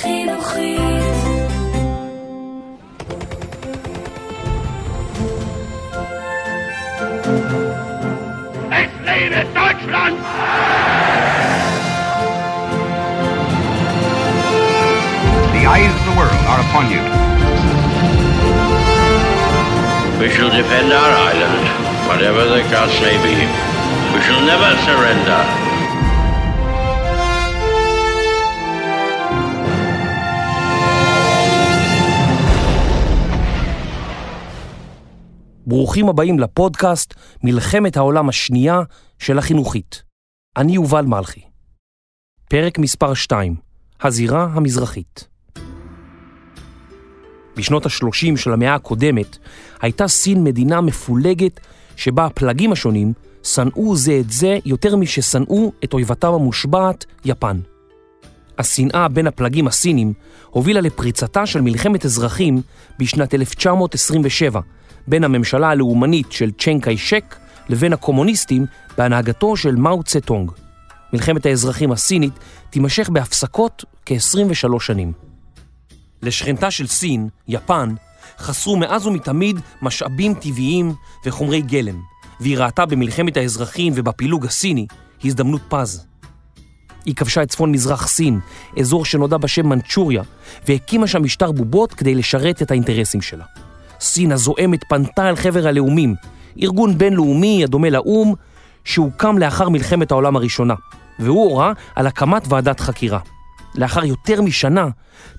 חינוכית. Es lebe Deutschland! The eyes of the world are upon you. We shall defend our island, whatever the cost may be. We shall never surrender. ברוכים הבאים לפודקאסט מלחמת העולם השנייה של החינוכית. אני יובל מלכי. פרק מספר 2, הזירה המזרחית. בשנות ה-30 של המאה הקודמת הייתה סין מדינה מפולגת שבה הפלגים השונים שנאו זה את זה יותר מששנאו את אויבתם המושבעת, יפן. השנאה בין הפלגים הסינים הובילה לפריצתה של מלחמת אזרחים בשנת 1927 בין הממשלה הלאומנית של צ'ן קאי-שק לבין הקומוניסטים בהנהגתו של מאו צה טונג. מלחמת האזרחים הסינית תימשך בהפסקות כ-23 שנים. לשכנתה של סין, יפן, חסרו מאז ומתמיד משאבים טבעיים וחומרי גלם, והיא ראתה במלחמת האזרחים ובפילוג הסיני הזדמנות פז. היא כבשה את צפון מזרח סין, אזור שנודע בשם מנצ'וריה, והקימה שם משטר בובות כדי לשרת את האינטרסים שלה. סין הזועמת פנתה אל חבר הלאומים, ארגון בינלאומי הדומה לאו"ם, שהוקם לאחר מלחמת העולם הראשונה, והוא הורה על הקמת ועדת חקירה. לאחר יותר משנה,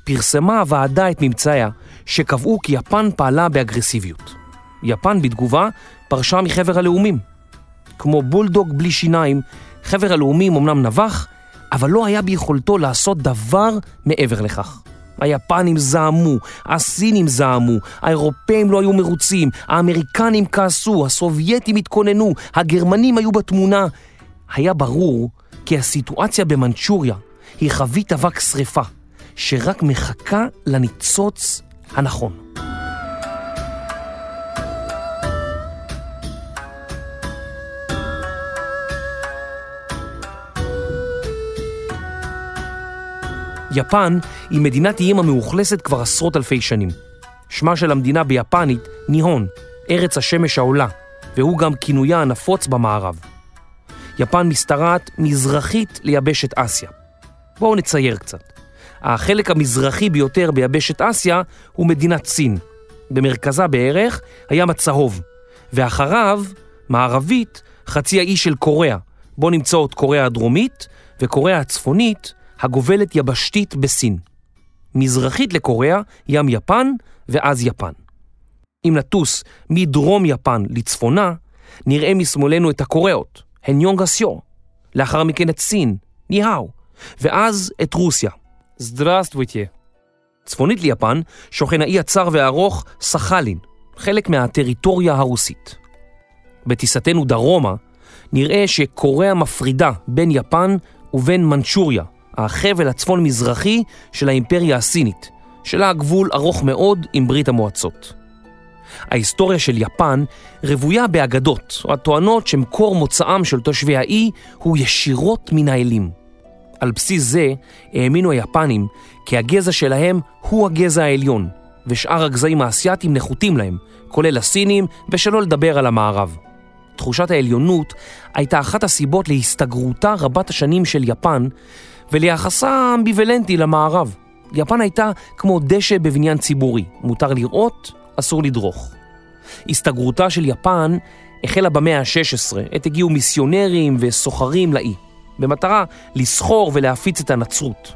פרסמה הוועדה את ממצאיה, שקבעו כי יפן פעלה באגרסיביות. יפן בתגובה פרשה מחבר הלאומים. כמו בולדוג בלי שיניים, חבר הלאומים אמנם נבח, אבל לא היה ביכולתו לעשות דבר מעבר לכך. היפנים זעמו, הסינים זעמו, האירופאים לא היו מרוצים, האמריקנים כעסו, הסובייטים התכוננו, הגרמנים היו בתמונה. היה ברור כי הסיטואציה במנצ'וריה היא חבית אבק שרפה, שרק מחכה לניצוץ הנכון. יפן היא מדינת איים המאוכלסת כבר עשרות אלפי שנים. שמה של המדינה ביפנית ניהון, ארץ השמש העולה, והוא גם כינויה הנפוץ במערב. יפן משתרעת מזרחית ליבשת אסיה. בואו נצייר קצת. החלק המזרחי ביותר ביבשת אסיה הוא מדינת סין. במרכזה בערך הים הצהוב, ואחריו, מערבית, חצי האי של קוריאה, בו נמצאות קוריאה הדרומית וקוריאה הצפונית, הגובלת יבשתית בסין. מזרחית לקוריאה, ים יפן ואז יפן. אם נטוס מדרום יפן לצפונה, נראה משמאלנו את הקוריאות, הן יונגסיו, לאחר מכן את סין, ניהאו, ואז את רוסיה. זדרסטוויטיה. צפונית ליפן שוכן האי הצר והארוך סחלין, חלק מהטריטוריה הרוסית. בטיסתנו דרומה נראה שקוריאה מפרידה בין יפן ובין מנצ'וריה, החבל הצפון-מזרחי של האימפריה הסינית, שלה הגבול ארוך מאוד עם ברית המועצות. ההיסטוריה של יפן רוויה באגדות, הטוענות שמקור מוצאם של תושבי האי הוא ישירות מן האלים. על בסיס זה האמינו היפנים כי הגזע שלהם הוא הגזע העליון, ושאר הגזעים האסייתיים נחותים להם, כולל הסינים, ושלא לדבר על המערב. תחושת העליונות הייתה אחת הסיבות להסתגרותה רבת השנים של יפן וליחסה האמביוולנטי למערב. יפן הייתה כמו דשא בבניין ציבורי, מותר לראות, אסור לדרוך. הסתגרותה של יפן החלה במאה ה-16, עת הגיעו מיסיונרים וסוחרים לאי, במטרה לסחור ולהפיץ את הנצרות.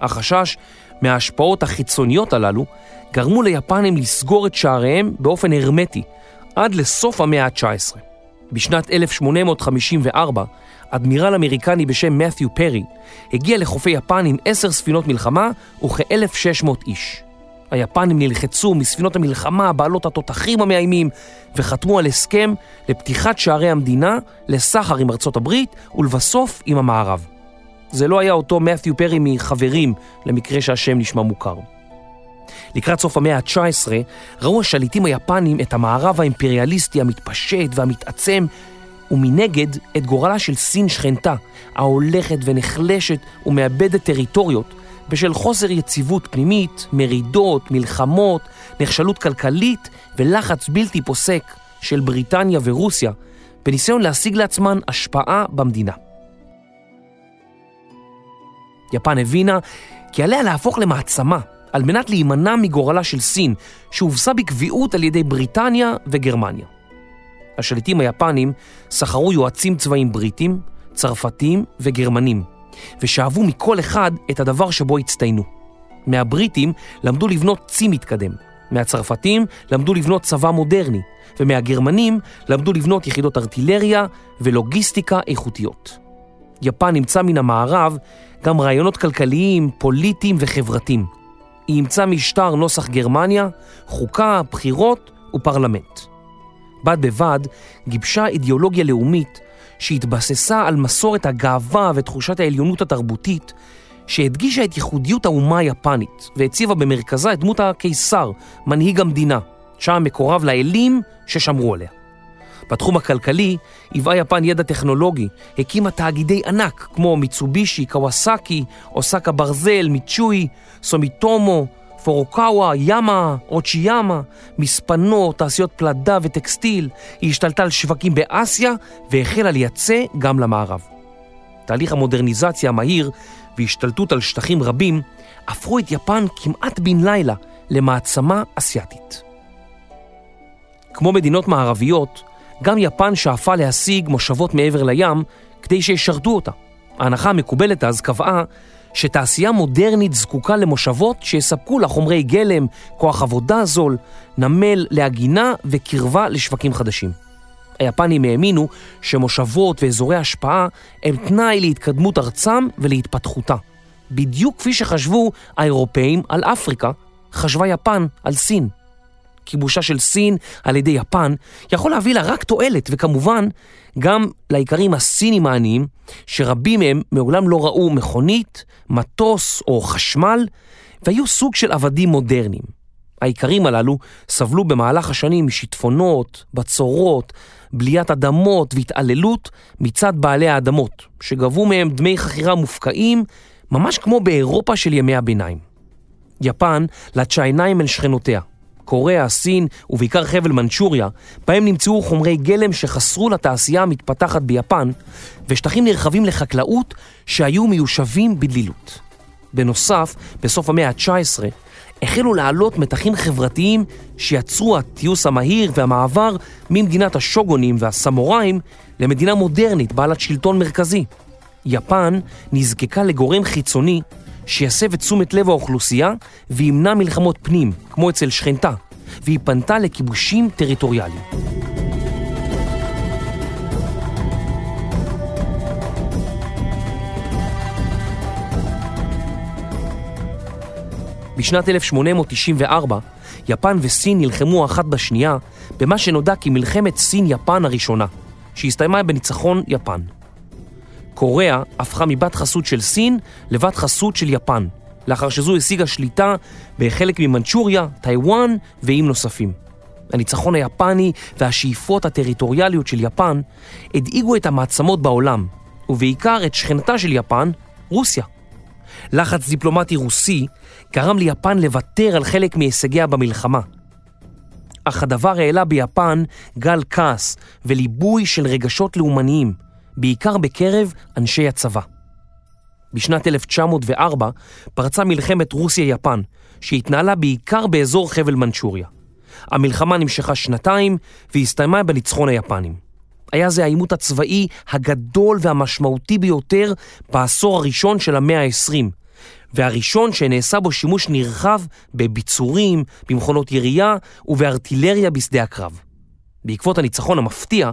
החשש מההשפעות החיצוניות הללו גרמו ליפנים לסגור את שעריהם באופן הרמטי עד לסוף המאה ה-19. בשנת 1854, אדמירל אמריקני בשם מת'יו פרי הגיע לחופי יפן עם עשר ספינות מלחמה וכ-1,600 איש. היפנים נלחצו מספינות המלחמה בעלות התותחים המאיימים וחתמו על הסכם לפתיחת שערי המדינה לסחר עם ארצות הברית ולבסוף עם המערב. זה לא היה אותו מת'יו פרי מחברים, למקרה שהשם נשמע מוכר. לקראת סוף המאה ה-19 ראו השליטים היפנים את המערב האימפריאליסטי המתפשט והמתעצם ומנגד את גורלה של סין שכנתה, ההולכת ונחלשת ומאבדת טריטוריות בשל חוסר יציבות פנימית, מרידות, מלחמות, נחשלות כלכלית ולחץ בלתי פוסק של בריטניה ורוסיה בניסיון להשיג לעצמן השפעה במדינה. יפן הבינה כי עליה להפוך למעצמה על מנת להימנע מגורלה של סין, שהובסה בקביעות על ידי בריטניה וגרמניה. השליטים היפנים שכרו יועצים צבאיים בריטים, צרפתים וגרמנים, ושאבו מכל אחד את הדבר שבו הצטיינו. מהבריטים למדו לבנות צי מתקדם, מהצרפתים למדו לבנות צבא מודרני, ומהגרמנים למדו לבנות יחידות ארטילריה ולוגיסטיקה איכותיות. יפן נמצא מן המערב גם רעיונות כלכליים, פוליטיים וחברתיים. היא אימצה משטר נוסח גרמניה, חוקה, בחירות ופרלמנט. בד בבד גיבשה אידיאולוגיה לאומית שהתבססה על מסורת הגאווה ותחושת העליונות התרבותית שהדגישה את ייחודיות האומה היפנית והציבה במרכזה את דמות הקיסר, מנהיג המדינה, שם מקורב לאלים ששמרו עליה. בתחום הכלכלי היווה יפן ידע טכנולוגי, הקימה תאגידי ענק כמו מיצובישי, קוואסקי, אוסקה ברזל, מיצ'וי, סומיטומו, פורוקאווה, ימה, רוצ'יאמה, מספנות, תעשיות פלדה וטקסטיל, היא השתלטה על שווקים באסיה והחלה לייצא גם למערב. תהליך המודרניזציה המהיר והשתלטות על שטחים רבים הפכו את יפן כמעט בן לילה למעצמה אסייתית. כמו מדינות מערביות, גם יפן שאפה להשיג מושבות מעבר לים כדי שישרתו אותה. ההנחה המקובלת אז קבעה שתעשייה מודרנית זקוקה למושבות שיספקו לה חומרי גלם, כוח עבודה זול, נמל להגינה וקרבה לשווקים חדשים. היפנים האמינו שמושבות ואזורי השפעה הם תנאי להתקדמות ארצם ולהתפתחותה. בדיוק כפי שחשבו האירופאים על אפריקה, חשבה יפן על סין. כיבושה של סין על ידי יפן יכול להביא לה רק תועלת, וכמובן גם לאיכרים הסינים העניים, שרבים מהם מעולם לא ראו מכונית, מטוס או חשמל, והיו סוג של עבדים מודרניים. האיכרים הללו סבלו במהלך השנים משיטפונות, בצורות, בליית אדמות והתעללות מצד בעלי האדמות, שגבו מהם דמי חכירה מופקעים, ממש כמו באירופה של ימי הביניים. יפן לצ'יינאים אל שכנותיה, קוריאה, סין ובעיקר חבל מנצ'וריה, בהם נמצאו חומרי גלם שחסרו לתעשייה המתפתחת ביפן, ושטחים נרחבים לחקלאות שהיו מיושבים בדלילות. בנוסף, בסוף המאה ה-19, החלו לעלות מתחים חברתיים שיצרו התיוס המהיר והמעבר ממדינת השוגונים והסמוראים למדינה מודרנית בעלת שלטון מרכזי. יפן נזקקה לגורם חיצוני שיסב את תשומת לב האוכלוסייה וימנע מלחמות פנים, כמו אצל שכנתה, והיא פנתה לכיבושים טריטוריאליים. בשנת 1894, יפן וסין נלחמו אחת בשנייה במה שנודע כמלחמת סין-יפן הראשונה, שהסתיימה בניצחון יפן. קוריאה הפכה מבת חסות של סין לבת חסות של יפן, לאחר שזו השיגה שליטה בחלק ממנצ'וריה, טיוואן ואיים נוספים. הניצחון היפני והשאיפות הטריטוריאליות של יפן הדאיגו את המעצמות בעולם, ובעיקר את שכנתה של יפן, רוסיה. לחץ דיפלומטי רוסי גרם ליפן לוותר על חלק מהישגיה במלחמה. אך הדבר העלה ביפן גל כעס וליבוי של רגשות לאומניים, בעיקר בקרב אנשי הצבא. בשנת 1904 פרצה מלחמת רוסיה-יפן, שהתנהלה בעיקר באזור חבל מנצ'וריה. המלחמה נמשכה שנתיים והסתיימה בניצחון היפנים. היה זה העימות הצבאי הגדול והמשמעותי ביותר בעשור הראשון של המאה ה-20, והראשון שנעשה בו שימוש נרחב בביצורים, במכונות ירייה ובארטילריה בשדה הקרב. בעקבות הניצחון המפתיע,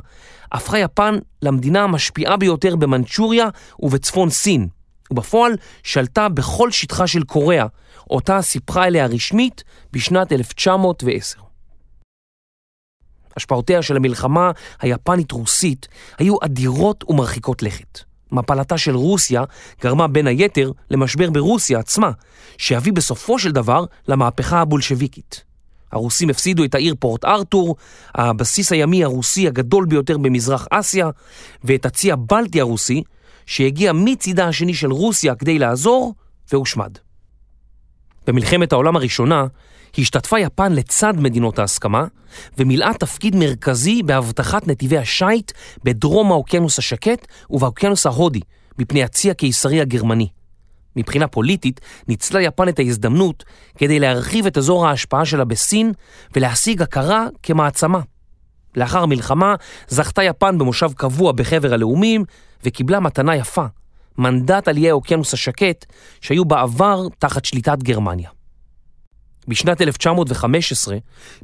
הפכה יפן למדינה המשפיעה ביותר במנצ'וריה ובצפון סין, ובפועל שלטה בכל שטחה של קוריאה, אותה סיפחה אליה רשמית בשנת 1910. השפעותיה של המלחמה היפנית-רוסית היו אדירות ומרחיקות לכת. מפלתה של רוסיה גרמה בין היתר למשבר ברוסיה עצמה, שיביא בסופו של דבר למהפכה הבולשביקית. הרוסים הפסידו את העיר פורט ארתור, הבסיס הימי הרוסי הגדול ביותר במזרח אסיה, ואת הצי הבלטי הרוסי, שהגיע מצידה השני של רוסיה כדי לעזור, והושמד. במלחמת העולם הראשונה השתתפה יפן לצד מדינות ההסכמה ומילאה תפקיד מרכזי בהבטחת נתיבי השיט בדרום האוקיינוס השקט ובאוקיינוס ההודי מפני הצי הקיסרי הגרמני. מבחינה פוליטית ניצלה יפן את ההזדמנות כדי להרחיב את אזור ההשפעה שלה בסין ולהשיג הכרה כמעצמה. לאחר המלחמה זכתה יפן במושב קבוע בחבר הלאומים וקיבלה מתנה יפה, מנדט על איי האוקיינוס השקט שהיו בעבר תחת שליטת גרמניה. בשנת 1915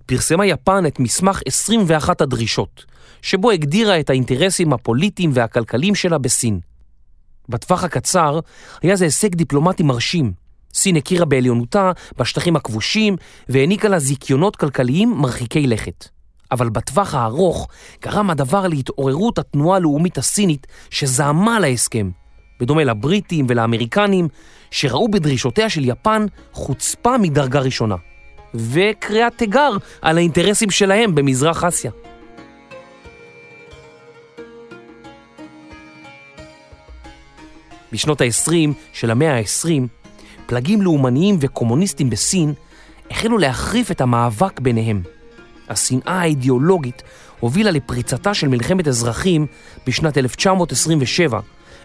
פרסמה יפן את מסמך 21 הדרישות, שבו הגדירה את האינטרסים הפוליטיים והכלכליים שלה בסין. בטווח הקצר היה זה הישג דיפלומטי מרשים. סין הכירה בעליונותה בשטחים הכבושים והעניקה לה זיכיונות כלכליים מרחיקי לכת. אבל בטווח הארוך גרם הדבר להתעוררות התנועה הלאומית הסינית שזעמה על ההסכם, בדומה לבריטים ולאמריקנים, שראו בדרישותיה של יפן חוצפה מדרגה ראשונה, וקריאת תיגר על האינטרסים שלהם במזרח אסיה. בשנות ה-20 של המאה ה-20, פלגים לאומניים וקומוניסטים בסין החלו להחריף את המאבק ביניהם. השנאה האידיאולוגית הובילה לפריצתה של מלחמת אזרחים בשנת 1927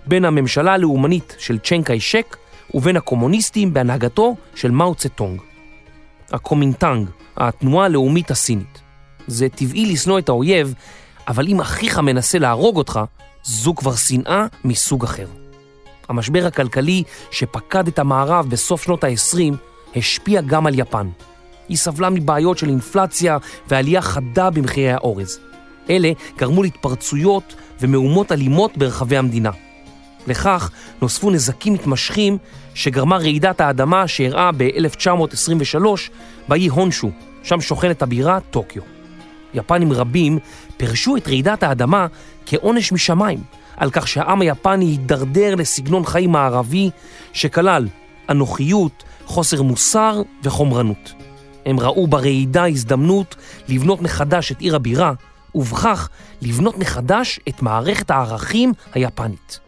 בין הממשלה הלאומנית של צ'נקאי שק ובין הקומוניסטים בהנהגתו של מאו צטונג. הקומינטנג, התנועה הלאומית הסינית. זה טבעי לשנוא את האויב, אבל אם אחיך מנסה להרוג אותך, זו כבר שנאה מסוג אחר. המשבר הכלכלי שפקד את המערב בסוף שנות ה-20 השפיע גם על יפן. היא סבלה מבעיות של אינפלציה ועלייה חדה במחירי האורז. אלה גרמו להתפרצויות ומהומות אלימות ברחבי המדינה. לכך נוספו נזקים מתמשכים שגרמה רעידת האדמה שאירעה ב-1923 באי הונשו, שם שוכנת הבירה טוקיו. יפנים רבים פירשו את רעידת האדמה כעונש משמיים, על כך שהעם היפני הידרדר לסגנון חיים מערבי שכלל אנוכיות, חוסר מוסר וחומרנות. הם ראו ברעידה הזדמנות לבנות מחדש את עיר הבירה, ובכך לבנות מחדש את מערכת הערכים היפנית.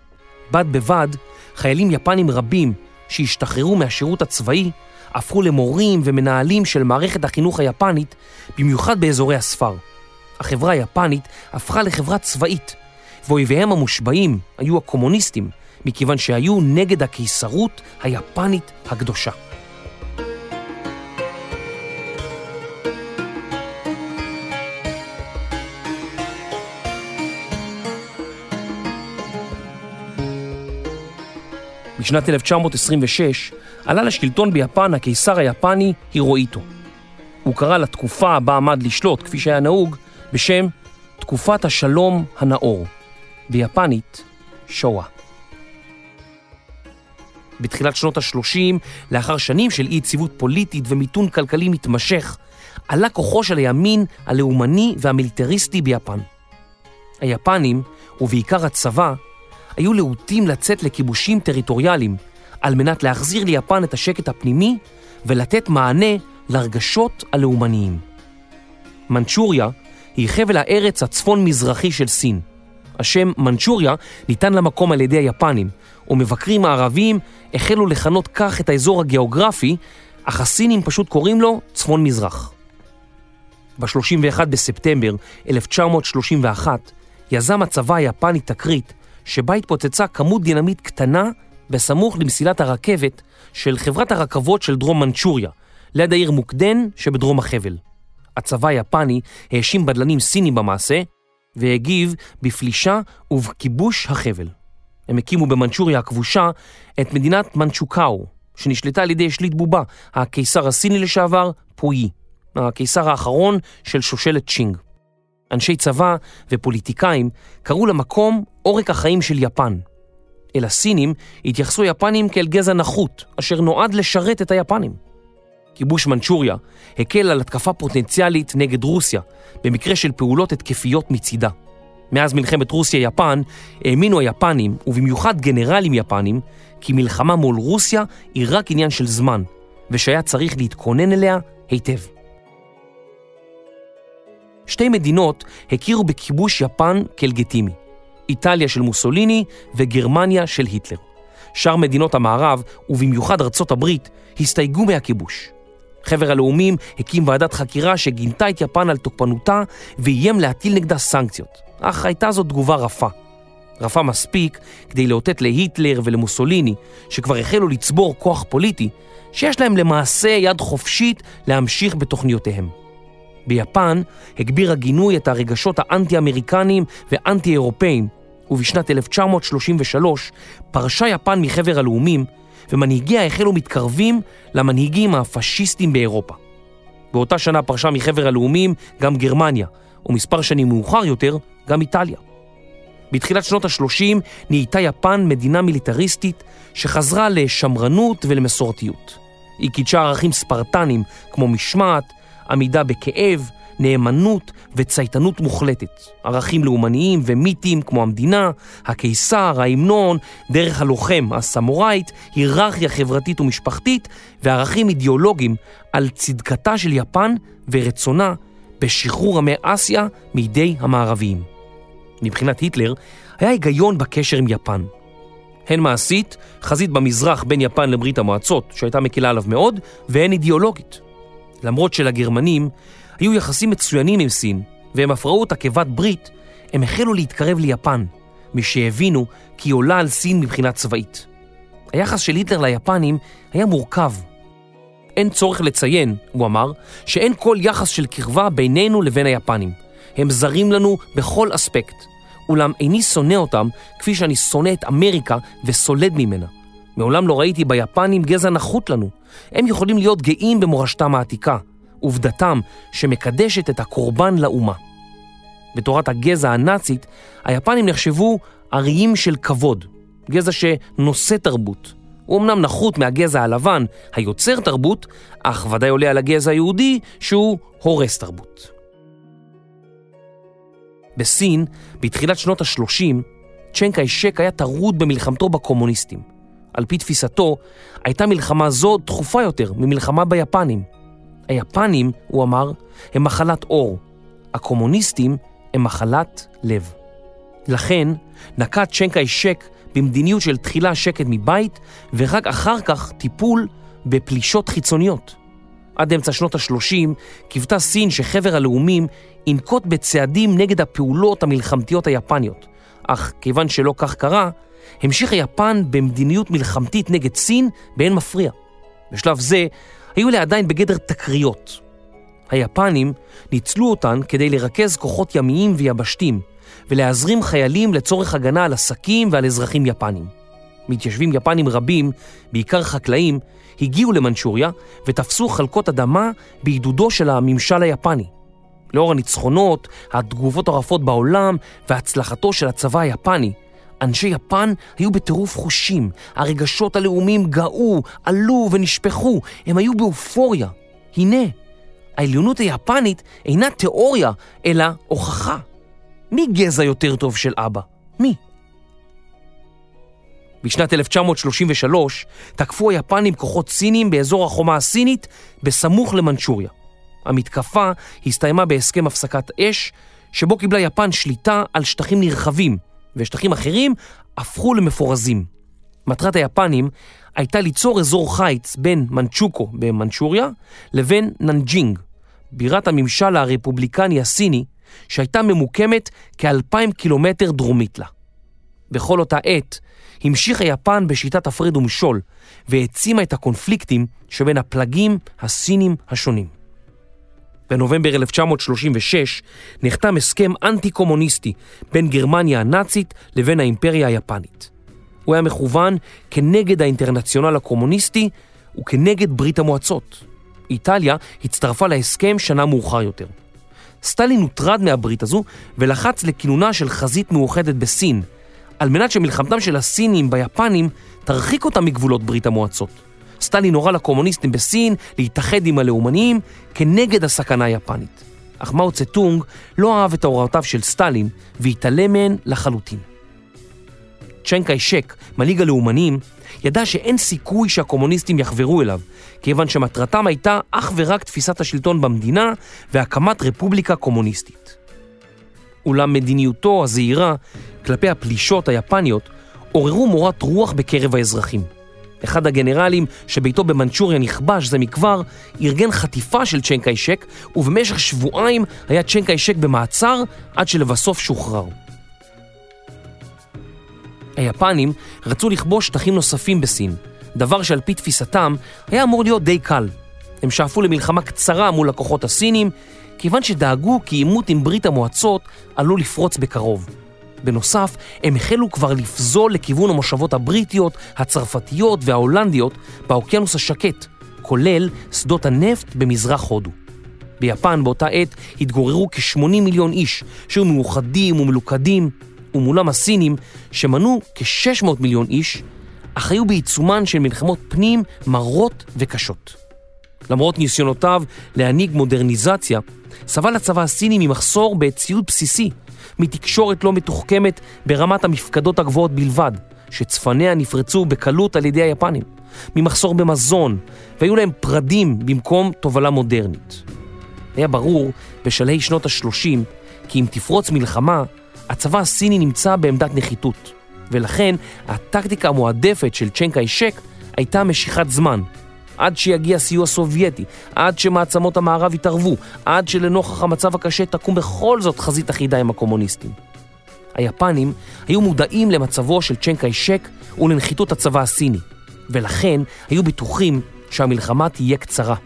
בד בבד, חיילים יפנים רבים שהשתחררו מהשירות הצבאי הפכו למורים ומנהלים של מערכת החינוך היפנית, במיוחד באזורי הספר. החברה היפנית הפכה לחברה צבאית, ואויביהם המושבעים היו הקומוניסטים, מכיוון שהיו נגד הקיסרות היפנית הקדושה. בשנת 1926 עלה לשלטון ביפן הקיסר היפני הירואיטו. הוא קרא לתקופה בה עמד לשלוט, כפי שהיה נהוג, בשם תקופת השלום הנאור, ביפנית שואה. בתחילת שנות ה-30, לאחר שנים של אי יציבות פוליטית ומיתון כלכלי מתמשך, עלה כוחו של הימין הלאומני והמיליטריסטי ביפן. היפנים, ובעיקר הצבא, היו להוטים לצאת לכיבושים טריטוריאליים על מנת להחזיר ליפן את השקט הפנימי ולתת מענה לרגשות הלאומניים. מנצ'וריה היא חבל הארץ הצפון-מזרחי של סין. השם מנצ'וריה ניתן למקום על ידי היפנים, ומבקרים הערבים החלו לכנות כך את האזור הגיאוגרפי, אך הסינים פשוט קוראים לו צפון-מזרח. ב-31 בספטמבר 1931 יזם הצבא היפני תקרית שבה התפוצצה כמות דינמיט קטנה בסמוך למסילת הרכבת של חברת הרכבות של דרום מנצ'וריה, ליד העיר מוקדן שבדרום החבל. הצבא היפני האשים בדלנים סינים במעשה, והגיב בפלישה ובכיבוש החבל. הם הקימו במנצ'וריה הכבושה את מדינת מנצ'וקאו, שנשלטה על ידי שליט בובה, הקיסר הסיני לשעבר, פואי, הקיסר האחרון של שושלת צ'ינג. אנשי צבא ופוליטיקאים קראו למקום עורק החיים של יפן. אל הסינים התייחסו היפנים כאל גזע נחות, אשר נועד לשרת את היפנים. כיבוש מנצ'וריה הקל על התקפה פוטנציאלית נגד רוסיה, במקרה של פעולות התקפיות מצידה. מאז מלחמת רוסיה-יפן האמינו היפנים, ובמיוחד גנרלים יפנים, כי מלחמה מול רוסיה היא רק עניין של זמן, ושהיה צריך להתכונן אליה היטב. שתי מדינות הכירו בכיבוש יפן כלגיטימי, איטליה של מוסוליני וגרמניה של היטלר. שאר מדינות המערב, ובמיוחד ארצות הברית, הסתייגו מהכיבוש. חבר הלאומים הקים ועדת חקירה שגינתה את יפן על תוקפנותה ואיים להטיל נגדה סנקציות. אך הייתה זו תגובה רפה. רפה מספיק כדי לאותת להיטלר ולמוסוליני, שכבר החלו לצבור כוח פוליטי, שיש להם למעשה יד חופשית להמשיך בתוכניותיהם. ביפן הגביר הגינוי את הרגשות האנטי-אמריקניים ואנטי-אירופאים, ובשנת 1933 פרשה יפן מחבר הלאומים, ומנהיגיה החלו מתקרבים למנהיגים הפשיסטים באירופה. באותה שנה פרשה מחבר הלאומים גם גרמניה, ומספר שנים מאוחר יותר, גם איטליה. בתחילת שנות ה-30 נהייתה יפן מדינה מיליטריסטית שחזרה לשמרנות ולמסורתיות. היא קידשה ערכים ספרטניים כמו משמעת, עמידה בכאב, נאמנות וצייתנות מוחלטת. ערכים לאומניים ומיתיים כמו המדינה, הקיסר, ההמנון, דרך הלוחם, הסמוראית, היררכיה חברתית ומשפחתית וערכים אידיאולוגיים על צדקתה של יפן ורצונה בשחרור עמי אסיה מידי המערביים. מבחינת היטלר, היה היגיון בקשר עם יפן. הן מעשית, חזית במזרח בין יפן לברית המועצות, שהייתה מקילה עליו מאוד, והן אידיאולוגית. למרות שלגרמנים היו יחסים מצוינים עם סין, והם אף ראו אותה כבת ברית, הם החלו להתקרב ליפן, משהבינו כי היא עולה על סין מבחינה צבאית. היחס של היטלר ליפנים היה מורכב. אין צורך לציין, הוא אמר, שאין כל יחס של קרבה בינינו לבין היפנים. הם זרים לנו בכל אספקט. אולם איני שונא אותם כפי שאני שונא את אמריקה וסולד ממנה. מעולם לא ראיתי ביפנים גזע נחות לנו. הם יכולים להיות גאים במורשתם העתיקה, עובדתם שמקדשת את הקורבן לאומה. בתורת הגזע הנאצית, היפנים נחשבו אריים של כבוד, גזע שנושא תרבות. הוא אמנם נחות מהגזע הלבן, היוצר תרבות, אך ודאי עולה על הגזע היהודי שהוא הורס תרבות. בסין, בתחילת שנות ה-30, צ'נק איישק היה טרוד במלחמתו בקומוניסטים. על פי תפיסתו, הייתה מלחמה זו דחופה יותר ממלחמה ביפנים. היפנים, הוא אמר, הם מחלת אור. הקומוניסטים הם מחלת לב. לכן נקט צ'נק איישק במדיניות של תחילה שקט מבית, ורק אחר כך טיפול בפלישות חיצוניות. עד אמצע שנות ה-30 קיוותה סין שחבר הלאומים ינקוט בצעדים נגד הפעולות המלחמתיות היפניות. אך כיוון שלא כך קרה, המשיכה יפן במדיניות מלחמתית נגד סין באין מפריע. בשלב זה היו לה עדיין בגדר תקריות. היפנים ניצלו אותן כדי לרכז כוחות ימיים ויבשתיים ולהזרים חיילים לצורך הגנה על עסקים ועל אזרחים יפנים. מתיישבים יפנים רבים, בעיקר חקלאים, הגיעו למנצ'וריה ותפסו חלקות אדמה בעידודו של הממשל היפני. לאור הניצחונות, התגובות הרפות בעולם והצלחתו של הצבא היפני, אנשי יפן היו בטירוף חושים, הרגשות הלאומיים גאו, עלו ונשפכו, הם היו באופוריה. הנה, העליונות היפנית אינה תיאוריה, אלא הוכחה. מי גזע יותר טוב של אבא? מי? בשנת 1933 תקפו היפנים כוחות סינים באזור החומה הסינית בסמוך למנצ'וריה. המתקפה הסתיימה בהסכם הפסקת אש, שבו קיבלה יפן שליטה על שטחים נרחבים, ושטחים אחרים הפכו למפורזים. מטרת היפנים הייתה ליצור אזור חיץ בין מנצ'וקו במנצ'וריה לבין ננג'ינג, בירת הממשל הרפובליקני הסיני, שהייתה ממוקמת כאלפיים קילומטר דרומית לה. בכל אותה עת המשיכה יפן בשיטת הפרד ומשול והעצימה את הקונפליקטים שבין הפלגים הסינים השונים. בנובמבר 1936 נחתם הסכם אנטי-קומוניסטי בין גרמניה הנאצית לבין האימפריה היפנית. הוא היה מכוון כנגד האינטרנציונל הקומוניסטי וכנגד ברית המועצות. איטליה הצטרפה להסכם שנה מאוחר יותר. סטלין הוטרד מהברית הזו ולחץ לכינונה של חזית מאוחדת בסין, על מנת שמלחמתם של הסינים ביפנים תרחיק אותם מגבולות ברית המועצות. סטלין הורה לקומוניסטים בסין להתאחד עם הלאומניים כנגד הסכנה היפנית. אך מאו צטונג לא אהב את הוראותיו של סטלין והתעלם מהן לחלוטין. צ'נק איישק, מנהיג הלאומנים, ידע שאין סיכוי שהקומוניסטים יחברו אליו, כיוון שמטרתם הייתה אך ורק תפיסת השלטון במדינה והקמת רפובליקה קומוניסטית. אולם מדיניותו הזהירה כלפי הפלישות היפניות עוררו מורת רוח בקרב האזרחים. אחד הגנרלים שביתו במנצ'וריה נכבש זה מכבר, ארגן חטיפה של צ'ן קיישק, ובמשך שבועיים היה צ'ן קיישק במעצר עד שלבסוף שוחרר. היפנים רצו לכבוש שטחים נוספים בסין, דבר שעל פי תפיסתם היה אמור להיות די קל. הם שאפו למלחמה קצרה מול הכוחות הסינים, כיוון שדאגו כי עימות עם ברית המועצות עלול לפרוץ בקרוב. בנוסף, הם החלו כבר לפזול לכיוון המושבות הבריטיות, הצרפתיות וההולנדיות באוקיינוס השקט, כולל שדות הנפט במזרח הודו. ביפן באותה עת התגוררו כ-80 מיליון איש שהיו מאוחדים ומלוכדים, ומולם הסינים, שמנו כ-600 מיליון איש, אך היו בעיצומן של מלחמות פנים מרות וקשות. למרות ניסיונותיו להנהיג מודרניזציה, סבל הצבא הסיני ממחסור בציוד בסיסי, מתקשורת לא מתוחכמת ברמת המפקדות הגבוהות בלבד, שצפניה נפרצו בקלות על ידי היפנים, ממחסור במזון, והיו להם פרדים במקום תובלה מודרנית. היה ברור בשלהי שנות ה-30 כי אם תפרוץ מלחמה, הצבא הסיני נמצא בעמדת נחיתות, ולכן הטקטיקה המועדפת של צ'ן קאי-שק הייתה משיכת זמן, עד שיגיע סיוע סובייטי, עד שמעצמות המערב יתערבו, עד שלנוכח המצב הקשה תקום בכל זאת חזית אחידה עם הקומוניסטים. היפנים היו מודעים למצבו של צ'ן קאי-שק ולנחיתות הצבא הסיני, ולכן היו בטוחים שהמלחמה תהיה קצרה.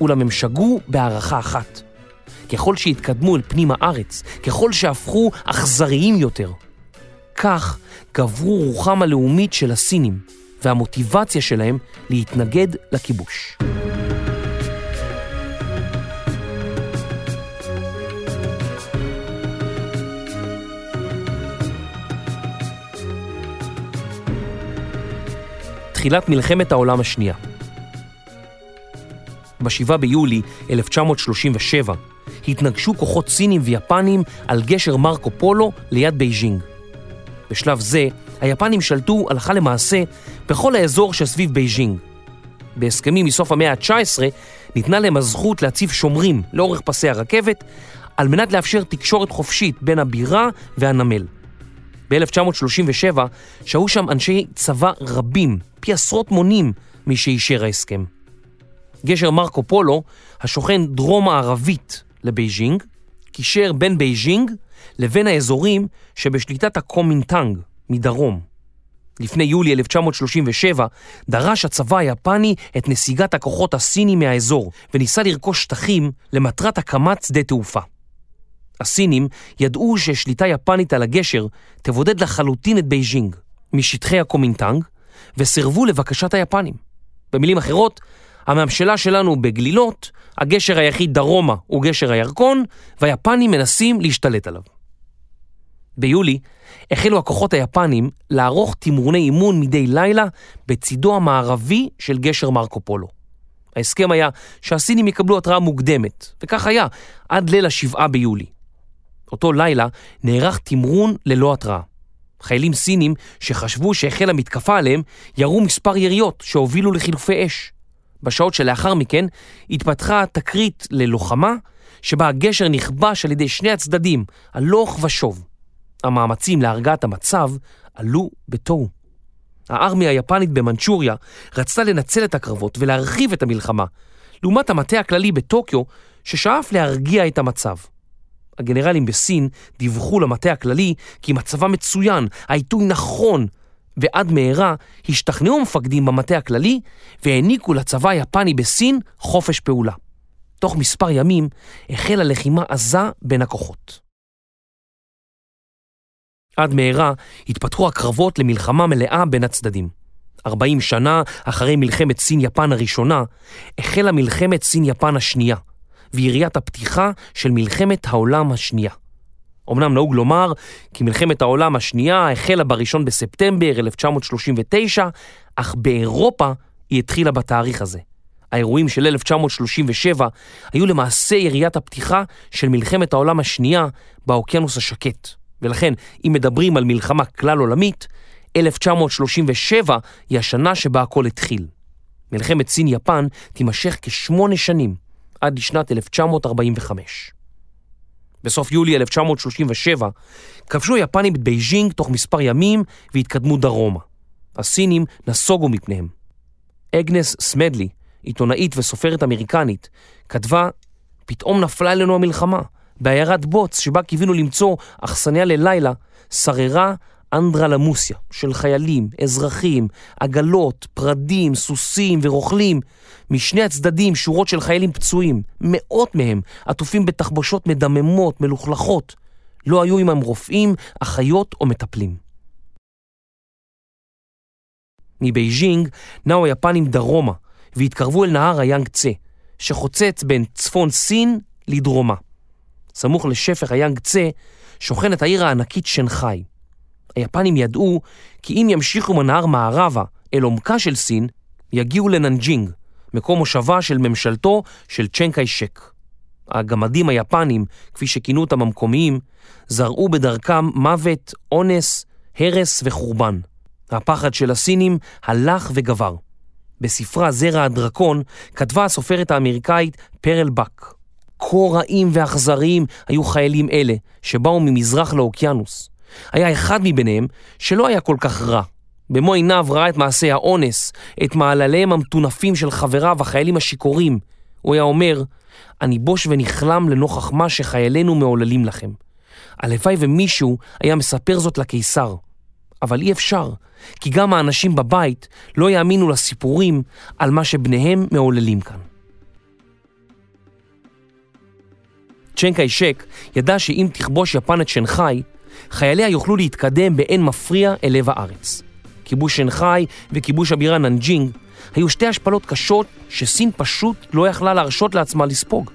אולם הם שגו בהערכה אחת. ככל שהתקדמו אל פנים הארץ, ככל שהפכו אכזריים יותר, כך גברו רוחם הלאומית של הסינים, והמוטיבציה שלהם להתנגד לכיבוש. תחילת מלחמת העולם השנייה. ב-7 ביולי 1937 התנגשו כוחות סינים ויפנים על גשר מרקו פולו ליד בייג'ינג. בשלב זה היפנים שלטו הלכה למעשה בכל האזור שסביב בייג'ינג. בהסכמים מסוף המאה ה-19 ניתנה להם הזכות להציב שומרים לאורך פסי הרכבת על מנת לאפשר תקשורת חופשית בין הבירה והנמל. ב-1937 שהו שם אנשי צבא רבים, פי עשרות מונים משאישר ההסכם. גשר מרקו פולו, השוכן דרום-מערבית לבייג'ינג, קישר בין בייג'ינג לבין האזורים שבשליטת הקומינטנג מדרום. לפני יולי 1937 דרש הצבא היפני את נסיגת הכוחות הסינים מהאזור וניסה לרכוש שטחים למטרת הקמת שדה תעופה. הסינים ידעו ששליטה יפנית על הגשר תבודד לחלוטין את בייג'ינג משטחי הקומינטנג וסירבו לבקשת היפנים. במילים אחרות, הממשלה שלנו בגלילות, הגשר היחיד דרומה הוא גשר הירקון, והיפנים מנסים להשתלט עליו. ביולי החלו הכוחות היפנים לערוך תמרוני אימון מדי לילה בצידו המערבי של גשר מרקו פולו. ההסכם היה שהסינים יקבלו התראה מוקדמת, וכך היה עד ליל השבעה ביולי. אותו לילה נערך תמרון ללא התראה. חיילים סינים שחשבו שהחלה מתקפה עליהם ירו מספר יריות שהובילו לחילופי אש. בשעות שלאחר מכן התפתחה תקרית ללוחמה שבה הגשר נכבש על ידי שני הצדדים, הלוך ושוב. המאמצים להרגעת המצב עלו בתוהו. הארמיה היפנית במנצ'וריה רצתה לנצל את הקרבות ולהרחיב את המלחמה, לעומת המטה הכללי בטוקיו ששאף להרגיע את המצב. הגנרלים בסין דיווחו למטה הכללי כי מצבם מצוין, העיתוי נכון, ועד מהרה השתכנעו המפקדים במטה הכללי והעניקו לצבא היפני בסין חופש פעולה. תוך מספר ימים החלה לחימה עזה בין הכוחות. עד מהרה התפתחו הקרבות למלחמה מלאה בין הצדדים. 40 שנה אחרי מלחמת סין-יפן הראשונה, החלה מלחמת סין-יפן השנייה, ויריית הפתיחה של מלחמת העולם השנייה. אמנם נהוג לומר כי מלחמת העולם השנייה החלה ב-1 בספטמבר 1939, אך באירופה היא התחילה בתאריך הזה. האירועים של 1937 היו למעשה יריית הפתיחה של מלחמת העולם השנייה באוקיינוס השקט. ולכן, אם מדברים על מלחמה כלל עולמית, 1937 היא השנה שבה הכל התחיל. מלחמת סין-יפן תימשך כשמונה שנים, עד לשנת 1945. בסוף יולי 1937 כבשו היפנים את בייג'ינג תוך מספר ימים והתקדמו דרומה. הסינים נסוגו מפניהם. אגנס סמדלי, עיתונאית וסופרת אמריקנית, כתבה, פתאום נפלה אלינו המלחמה. בעיירת בוץ, שבה קיווינו למצוא אכסניה ללילה, שררה אנדרלמוסיה של חיילים, אזרחים, עגלות, פרדים, סוסים ורוכלים. משני הצדדים שורות של חיילים פצועים, מאות מהם עטופים בתחבושות מדממות, מלוכלכות. לא היו עמם רופאים, אחיות או מטפלים. מבייג'ינג נעו היפנים דרומה והתקרבו אל נהר היאנג צה, שחוצץ בין צפון סין לדרומה. סמוך לשפך היאנג צה שוכנת העיר הענקית שנגחאי. היפנים ידעו כי אם ימשיכו מנהר מערבה אל עומקה של סין, יגיעו לננג'ינג, מקום מושבה של ממשלתו של צ'אנג קאי שק. הגמדים היפנים, כפי שכינו אותם המקומיים, זרעו בדרכם מוות, אונס, הרס וחורבן. הפחד של הסינים הלך וגבר. בספרה זרע הדרקון כתבה הסופרת האמריקאית פרל בק. כה רעים ואכזריים היו חיילים אלה, שבאו ממזרח לאוקיינוס. היה אחד מביניהם שלא היה כל כך רע. במו עיניו ראה את מעשי האונס, את מעלליהם המטונפים של חבריו, החיילים השיכורים. הוא היה אומר, אני בוש ונכלם לנוכח מה שחיילינו מעוללים לכם. הלוואי ומישהו היה מספר זאת לקיסר. אבל אי אפשר, כי גם האנשים בבית לא יאמינו לסיפורים על מה שבניהם מעוללים כאן. צ'אנג קאי שק ידע שאם תכבוש יפן את שנגחאי, חייליה יוכלו להתקדם באין מפריע אל לב הארץ. כיבוש שנגחאי וכיבוש הבירה ננג'ינג היו שתי השפלות קשות שסין פשוט לא יכלה להרשות לעצמה לספוג.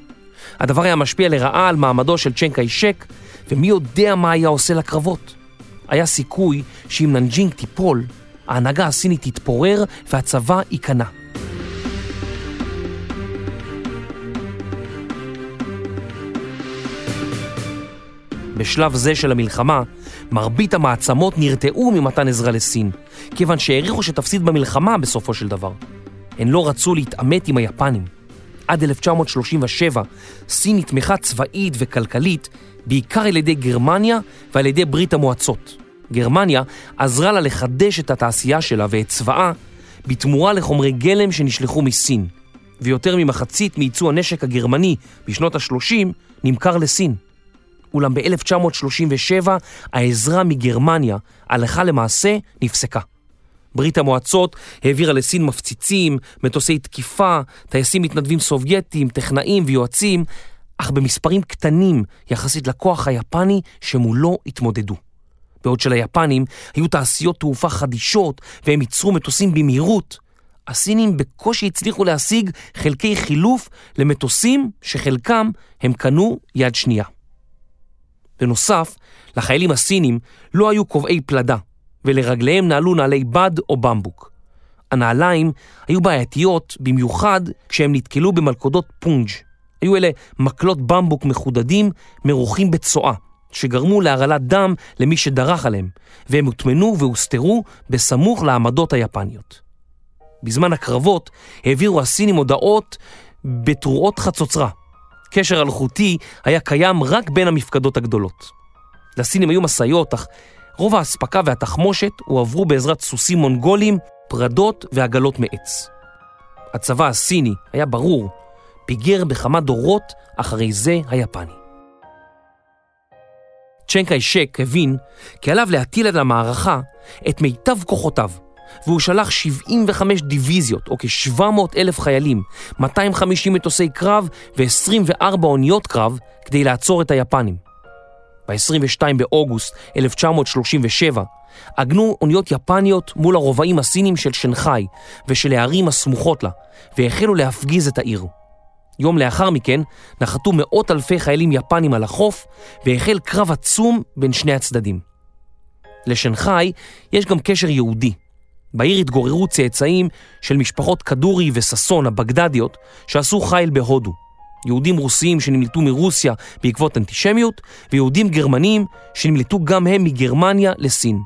הדבר היה משפיע לרעה על מעמדו של צ'אנג קאי שק, ומי יודע מה היה עושה לקרבות. היה סיכוי שאם ננג'ינג תיפול, ההנהגה הסינית תתפורר והצבא ייכנע. בשלב זה של המלחמה, מרבית המעצמות נרתעו ממתן עזרה לסין, כיוון שהעריכו שתפסיד במלחמה בסופו של דבר. הן לא רצו להתעמת עם היפנים. עד 1937 סין נתמכה צבאית וכלכלית בעיקר על ידי גרמניה ועל ידי ברית המועצות. גרמניה עזרה לה לחדש את התעשייה שלה ואת צבאה בתמורה לחומרי גלם שנשלחו מסין, ויותר ממחצית מייצוא הנשק הגרמני בשנות ה-30 נמכר לסין. אולם ב-1937 העזרה מגרמניה, הלכה למעשה, נפסקה. ברית המועצות העבירה לסין מפציצים, מטוסי תקיפה, טייסים מתנדבים סובייטים, טכנאים ויועצים, אך במספרים קטנים יחסית לכוח היפני שמולו התמודדו. בעוד שליפנים היו תעשיות תעופה חדישות והם ייצרו מטוסים במהירות, הסינים בקושי הצליחו להשיג חלקי חילוף למטוסים שחלקם הם קנו יד שנייה. בנוסף, לחיילים הסינים לא היו קובעי פלדה, ולרגליהם נעלו נעלי בד או במבוק. הנעליים היו בעייתיות במיוחד כשהם נתקלו במלכודות פונג'. היו אלה מקלות במבוק מחודדים, מרוחים בצואה, שגרמו להרעלת דם למי שדרך עליהם, והם הוטמנו והוסתרו בסמוך לעמדות היפניות. בזמן הקרבות העבירו הסינים הודעות בתרועות חצוצרה. קשר אלחוטי היה קיים רק בין המפקדות הגדולות. לסינים היו משאיות, אך רוב האספקה והתחמושת הועברו בעזרת סוסים מונגולים, פרדות ועגלות מעץ. הצבא הסיני, היה ברור, פיגר בכמה דורות אחרי זה היפני. צ'נקאי שק הבין כי עליו להטיל על המערכה את מיטב כוחותיו, והוא שלח 75 דיוויזיות, או כ-700 אלף חיילים, 250 מטוסי קרב ו-24 אוניות קרב כדי לעצור את היפנים. ב-22 באוגוסט 1937 עגנו אוניות יפניות מול הרובעים הסינים של שנגחאי ושל הערים הסמוכות לה, והחלו להפגיז את העיר. יום לאחר מכן נחתו מאות אלפי חיילים יפנים על החוף והחל קרב עצום בין שני הצדדים. לשנגחאי יש גם קשר יהודי. בעיר התגוררו צאצאים של משפחות כדורי וששון הבגדדיות שעשו חיל בהודו. יהודים רוסיים שנמלטו מרוסיה בעקבות אנטישמיות ויהודים גרמנים שנמלטו גם הם מגרמניה לסין.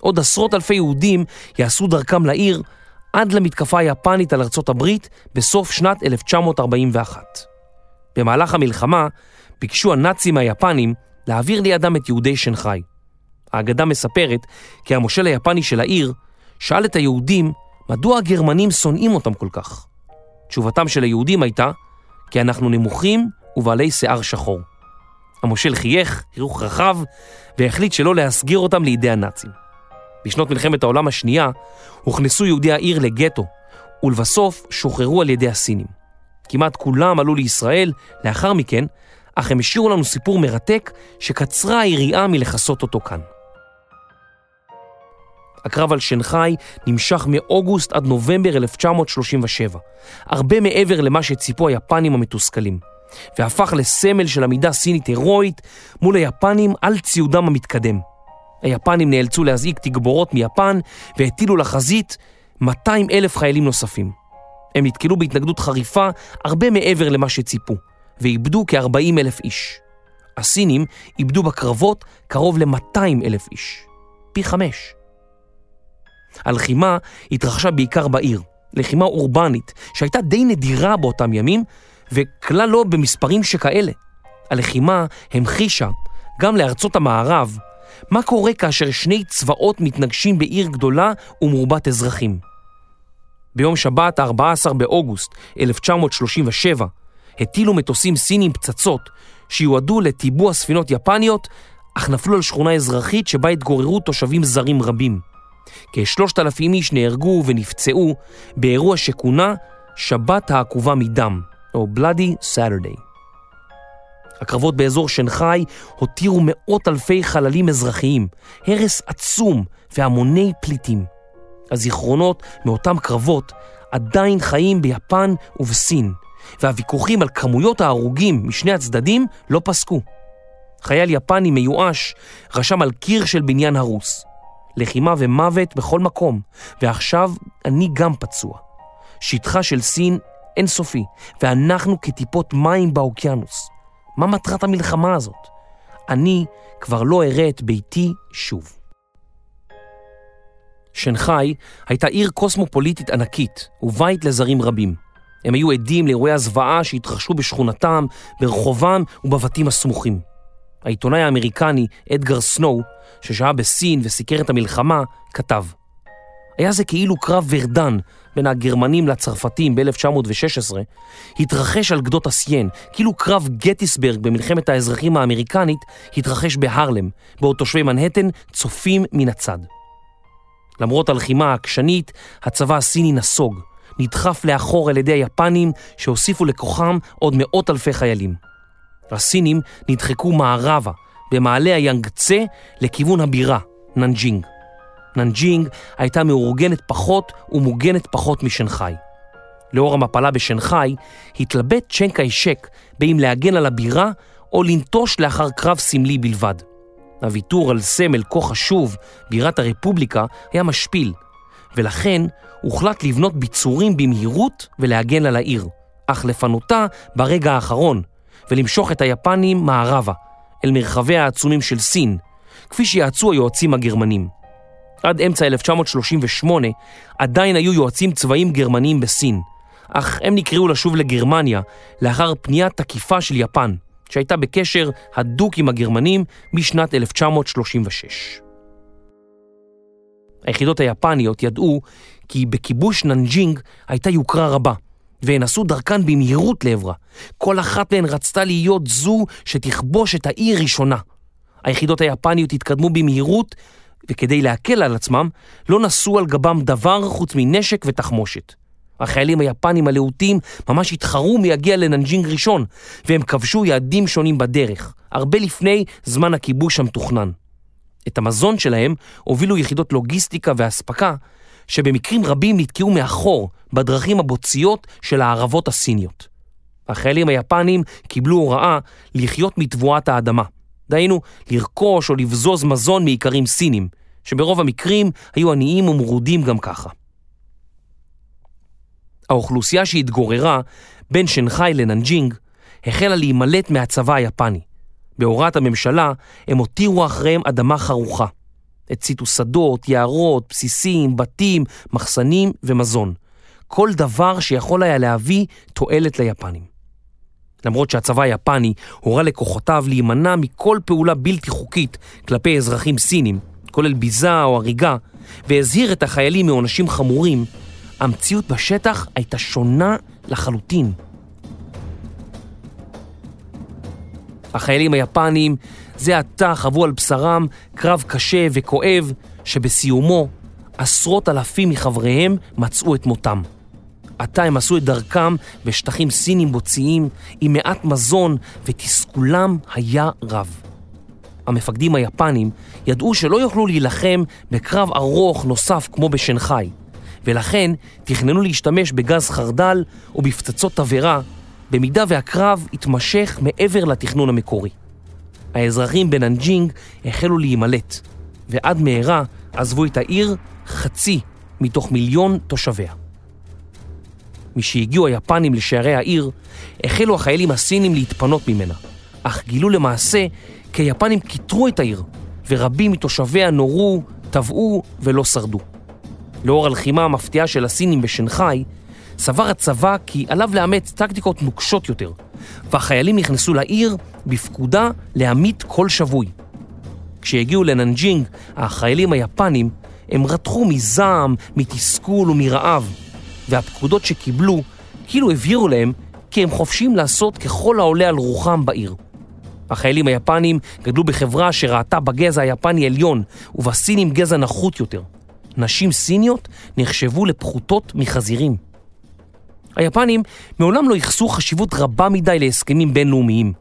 עוד עשרות אלפי יהודים יעשו דרכם לעיר עד למתקפה היפנית על ארצות הברית בסוף שנת 1941. במהלך המלחמה ביקשו הנאצים היפנים להעביר לידם את יהודי שנגחאי. האגדה מספרת כי המושל היפני של העיר שאל את היהודים מדוע הגרמנים שונאים אותם כל כך. תשובתם של היהודים הייתה, כי אנחנו נמוכים ובעלי שיער שחור. המושל חייך, חיוך רחב, והחליט שלא להסגיר אותם לידי הנאצים. בשנות מלחמת העולם השנייה הוכנסו יהודי העיר לגטו, ולבסוף שוחררו על ידי הסינים. כמעט כולם עלו לישראל לאחר מכן, אך הם השאירו לנו סיפור מרתק שקצרה היריעה מלכסות אותו כאן. הקרב על שנגחאי נמשך מאוגוסט עד נובמבר 1937, הרבה מעבר למה שציפו היפנים המתוסכלים, והפך לסמל של עמידה סינית הירואית מול היפנים על ציודם המתקדם. היפנים נאלצו להזעיק תגבורות מיפן והטילו לחזית 200 אלף חיילים נוספים. הם נתקלו בהתנגדות חריפה הרבה מעבר למה שציפו, ואיבדו כ-40 אלף איש. הסינים איבדו בקרבות קרוב ל-200 אלף איש, פי חמש. הלחימה התרחשה בעיקר בעיר, לחימה אורבנית שהייתה די נדירה באותם ימים וכלל לא במספרים שכאלה. הלחימה המחישה גם לארצות המערב מה קורה כאשר שני צבאות מתנגשים בעיר גדולה ומרובת אזרחים. ביום שבת, ה-14 באוגוסט 1937, הטילו מטוסים סינים פצצות שיועדו לטיבוע ספינות יפניות, אך נפלו על שכונה אזרחית שבה התגוררו תושבים זרים רבים. כשלושת אלפים איש נהרגו ונפצעו באירוע שכונה שבת העקובה מדם, או Bloody Saturday. הקרבות באזור שנגחאי הותירו מאות אלפי חללים אזרחיים, הרס עצום והמוני פליטים. הזיכרונות מאותם קרבות עדיין חיים ביפן ובסין, והוויכוחים על כמויות ההרוגים משני הצדדים לא פסקו. חייל יפני מיואש רשם על קיר של בניין הרוס. לחימה ומוות בכל מקום, ועכשיו אני גם פצוע. שטחה של סין אינסופי, ואנחנו כטיפות מים באוקיינוס. מה מטרת המלחמה הזאת? אני כבר לא אראה את ביתי שוב. שנגחאי הייתה עיר קוסמופוליטית ענקית ובית לזרים רבים. הם היו עדים לאירועי הזוועה שהתרחשו בשכונתם, ברחובם ובבתים הסמוכים. העיתונאי האמריקני אדגר סנואו, ששהה בסין וסיקר את המלחמה, כתב היה זה כאילו קרב ורדן בין הגרמנים לצרפתים ב-1916, התרחש על גדות הסיין, כאילו קרב גטיסברג במלחמת האזרחים האמריקנית התרחש בהרלם, בעוד תושבי מנהטן צופים מן הצד. למרות הלחימה העקשנית, הצבא הסיני נסוג, נדחף לאחור על ידי היפנים שהוסיפו לכוחם עוד מאות אלפי חיילים. הסינים נדחקו מערבה, במעלה היאנגצה, לכיוון הבירה, ננג'ינג. ננג'ינג הייתה מאורגנת פחות ומוגנת פחות משנגחאי. לאור המפלה בשנגחאי, התלבט צ'אנג קאי שק באם להגן על הבירה או לנוטשה לאחר קרב סמלי בלבד. הוויתור על סמל כה חשוב, בירת הרפובליקה, היה משפיל, ולכן הוחלט לבנות ביצורים במהירות ולהגן על העיר, אך לפנותה ברגע האחרון, ולמשוך את היפנים מערבה, אל מרחביה העצומים של סין, כפי שיעצו היועצים הגרמנים. עד אמצע 1938 עדיין היו יועצים צבאיים גרמניים בסין, אך הם נקראו לשוב לגרמניה לאחר פנייה תקיפה של יפן, שהייתה בקשר הדוק עם הגרמנים משנת 1936. היחידות היפניות ידעו כי בכיבוש ננג'ינג הייתה יוקרה רבה, והן עשו דרכן במהירות לעברה. כל אחת מהן רצתה להיות זו שתכבוש את העיר ראשונה. היחידות היפניות התקדמו במהירות, וכדי להקל על עצמם, לא נשאו על גבם דבר חוץ מנשק ותחמושת. החיילים היפנים הלהוטים ממש התחרו מי יגיע לננג'ינג ראשון, והם כבשו יעדים שונים בדרך, הרבה לפני זמן הכיבוש המתוכנן. את המזון שלהם הובילו יחידות לוגיסטיקה ואספקה, שבמקרים רבים נתקעו מאחור בדרכים הבוציות של הערבות הסיניות. החיילים היפנים קיבלו הוראה לחיות מתבואת האדמה, דהיינו לרכוש או לבזוז מזון מאיכרים סינים, שברוב המקרים היו עניים ומרודים גם ככה. האוכלוסייה שהתגוררה בין שנגחאי לננג'ינג החלה להימלט מהצבא היפני. בהוראת הממשלה הם הותירו אחריהם אדמה חרוכה. הציתו שדות, יערות, בסיסים, בתים, מחסנים ומזון. כל דבר שיכול היה להביא תועלת ליפנים. למרות שהצבא היפני הורה לכוחותיו להימנע מכל פעולה בלתי חוקית כלפי אזרחים סינים, כולל ביזה או הריגה, והזהיר את החיילים מעונשים חמורים, המציאות בשטח הייתה שונה לחלוטין. החיילים היפנים זה עתה חוו על בשרם קרב קשה וכואב, שבסיומו עשרות אלפים מחבריהם מצאו את מותם. עתה הם עשו את דרכם בשטחים סינים בוציים עם מעט מזון ותסכולם היה רב. המפקדים היפנים ידעו שלא יוכלו להילחם בקרב ארוך נוסף כמו בשנגחאי, ולכן תכננו להשתמש בגז חרדל או בפצצות תבערה במידה והקרב יתמשך מעבר לתכנון המקורי. האזרחים בננג'ינג החלו להימלט, ועד מהרה עזבו את העיר חצי מתוך מיליון תושביה. משהגיעו היפנים לשערי העיר, החלו החיילים הסינים להתפנות ממנה, אך גילו למעשה כי היפנים כיתרו את העיר, ורבים מתושביה נורו, טבעו ולא שרדו. לאור הלחימה המפתיעה של הסינים בשנגחאי, סבר הצבא כי עליו לאמץ טקטיקות נוקשות יותר, והחיילים נכנסו לעיר בפקודה להמית כל שבוי. כשהגיעו לננג'ינג, החיילים היפנים, הם רתחו מזעם, מתסכול ומרעב, והפקודות שקיבלו כאילו הבהירו להם כי הם חופשיים לעשות ככל העולה על רוחם בעיר. החיילים היפנים גדלו בחברה שראתה בגזע היפני עליון ובסינים גזע נחות יותר. נשים סיניות נחשבו לפחותות מחזירים. היפנים מעולם לא ייחסו חשיבות רבה מדי להסכמים בינלאומיים.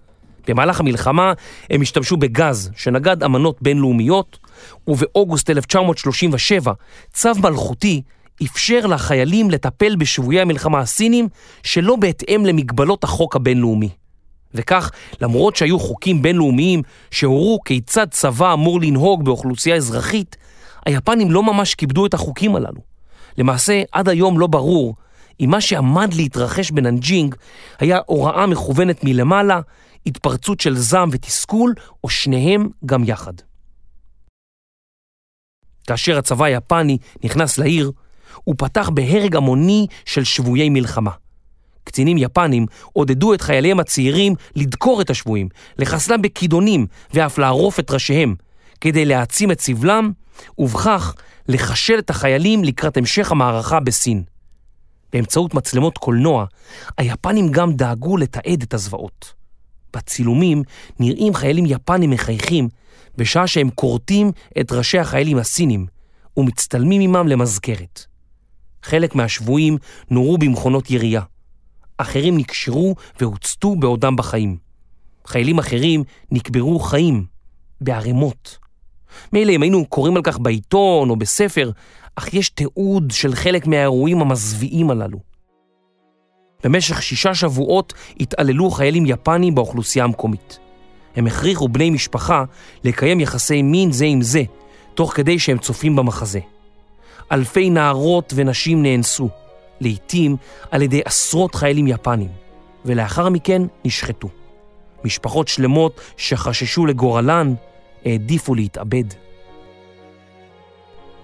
במהלך המלחמה הם השתמשו בגז שנגד אמנות בינלאומיות, ובאוגוסט 1937 צו מלכותי אפשר לחיילים לטפל בשבויי המלחמה הסינים שלא בהתאם למגבלות החוק הבינלאומי. וכך, למרות שהיו חוקים בינלאומיים שהורו כיצד צבא אמור לנהוג באוכלוסייה אזרחית, היפנים לא ממש כיבדו את החוקים הללו. למעשה, עד היום לא ברור אם מה שעמד להתרחש בננג'ינג היה הוראה מכוונת מלמעלה, התפרצות של זעם ותסכול, או שניהם גם יחד. כאשר הצבא היפני נכנס לעיר, הוא פתח בהרג המוני של שבויי מלחמה. קצינים יפנים עודדו את חייליהם הצעירים לדקור את השבויים, לחסלם בכידונים ואף לערוף את ראשיהם, כדי להעצים את סבלם, ובכך לחשל את החיילים לקראת המשך המערכה בסין. באמצעות מצלמות קולנוע, היפנים גם דאגו לתעד את הזוועות. בצילומים נראים חיילים יפנים מחייכים בשעה שהם כורתים את ראשי החיילים הסינים ומצטלמים עמם למזכרת. חלק מהשבויים נורו במכונות ירייה. אחרים נקשרו והוצתו בעודם בחיים. חיילים אחרים נקברו חיים, בערימות. מילא אם היינו קוראים על כך בעיתון או בספר, אך יש תיעוד של חלק מהאירועים המזוויעים הללו. במשך שישה שבועות התעללו חיילים יפנים באוכלוסייה המקומית. הם הכריחו בני משפחה לקיים יחסי מין זה עם זה, תוך כדי שהם צופים במחזה. אלפי נערות ונשים נאנסו, לעתים על ידי עשרות חיילים יפנים, ולאחר מכן נשחטו. משפחות שלמות שחששו לגורלן העדיפו להתאבד.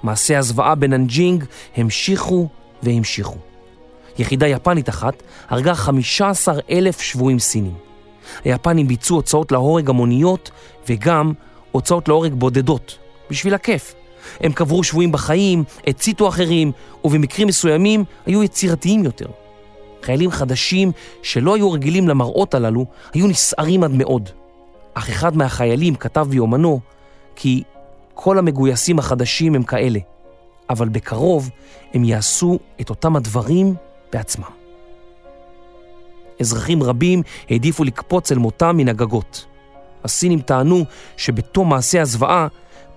מעשי הזוועה בננג'ינג המשיכו והמשיכו. יחידה יפנית אחת הרגה 15 אלף שבויים סינים. היפנים ביצעו הוצאות להורג המוניות וגם הוצאות להורג בודדות, בשביל הכיף. הם קברו שבויים בחיים, הציתו אחרים, ובמקרים מסוימים היו יצירתיים יותר. חיילים חדשים שלא היו רגילים למראות הללו, היו נסערים עד מאוד. אך אחד מהחיילים כתב ביומנו כי כל המגויסים החדשים הם כאלה, אבל בקרוב הם יעשו את אותם הדברים בעצמם. אזרחים רבים העדיפו לקפוץ אל מותם מן הגגות. הסינים טענו שבתום מעשה הזוועה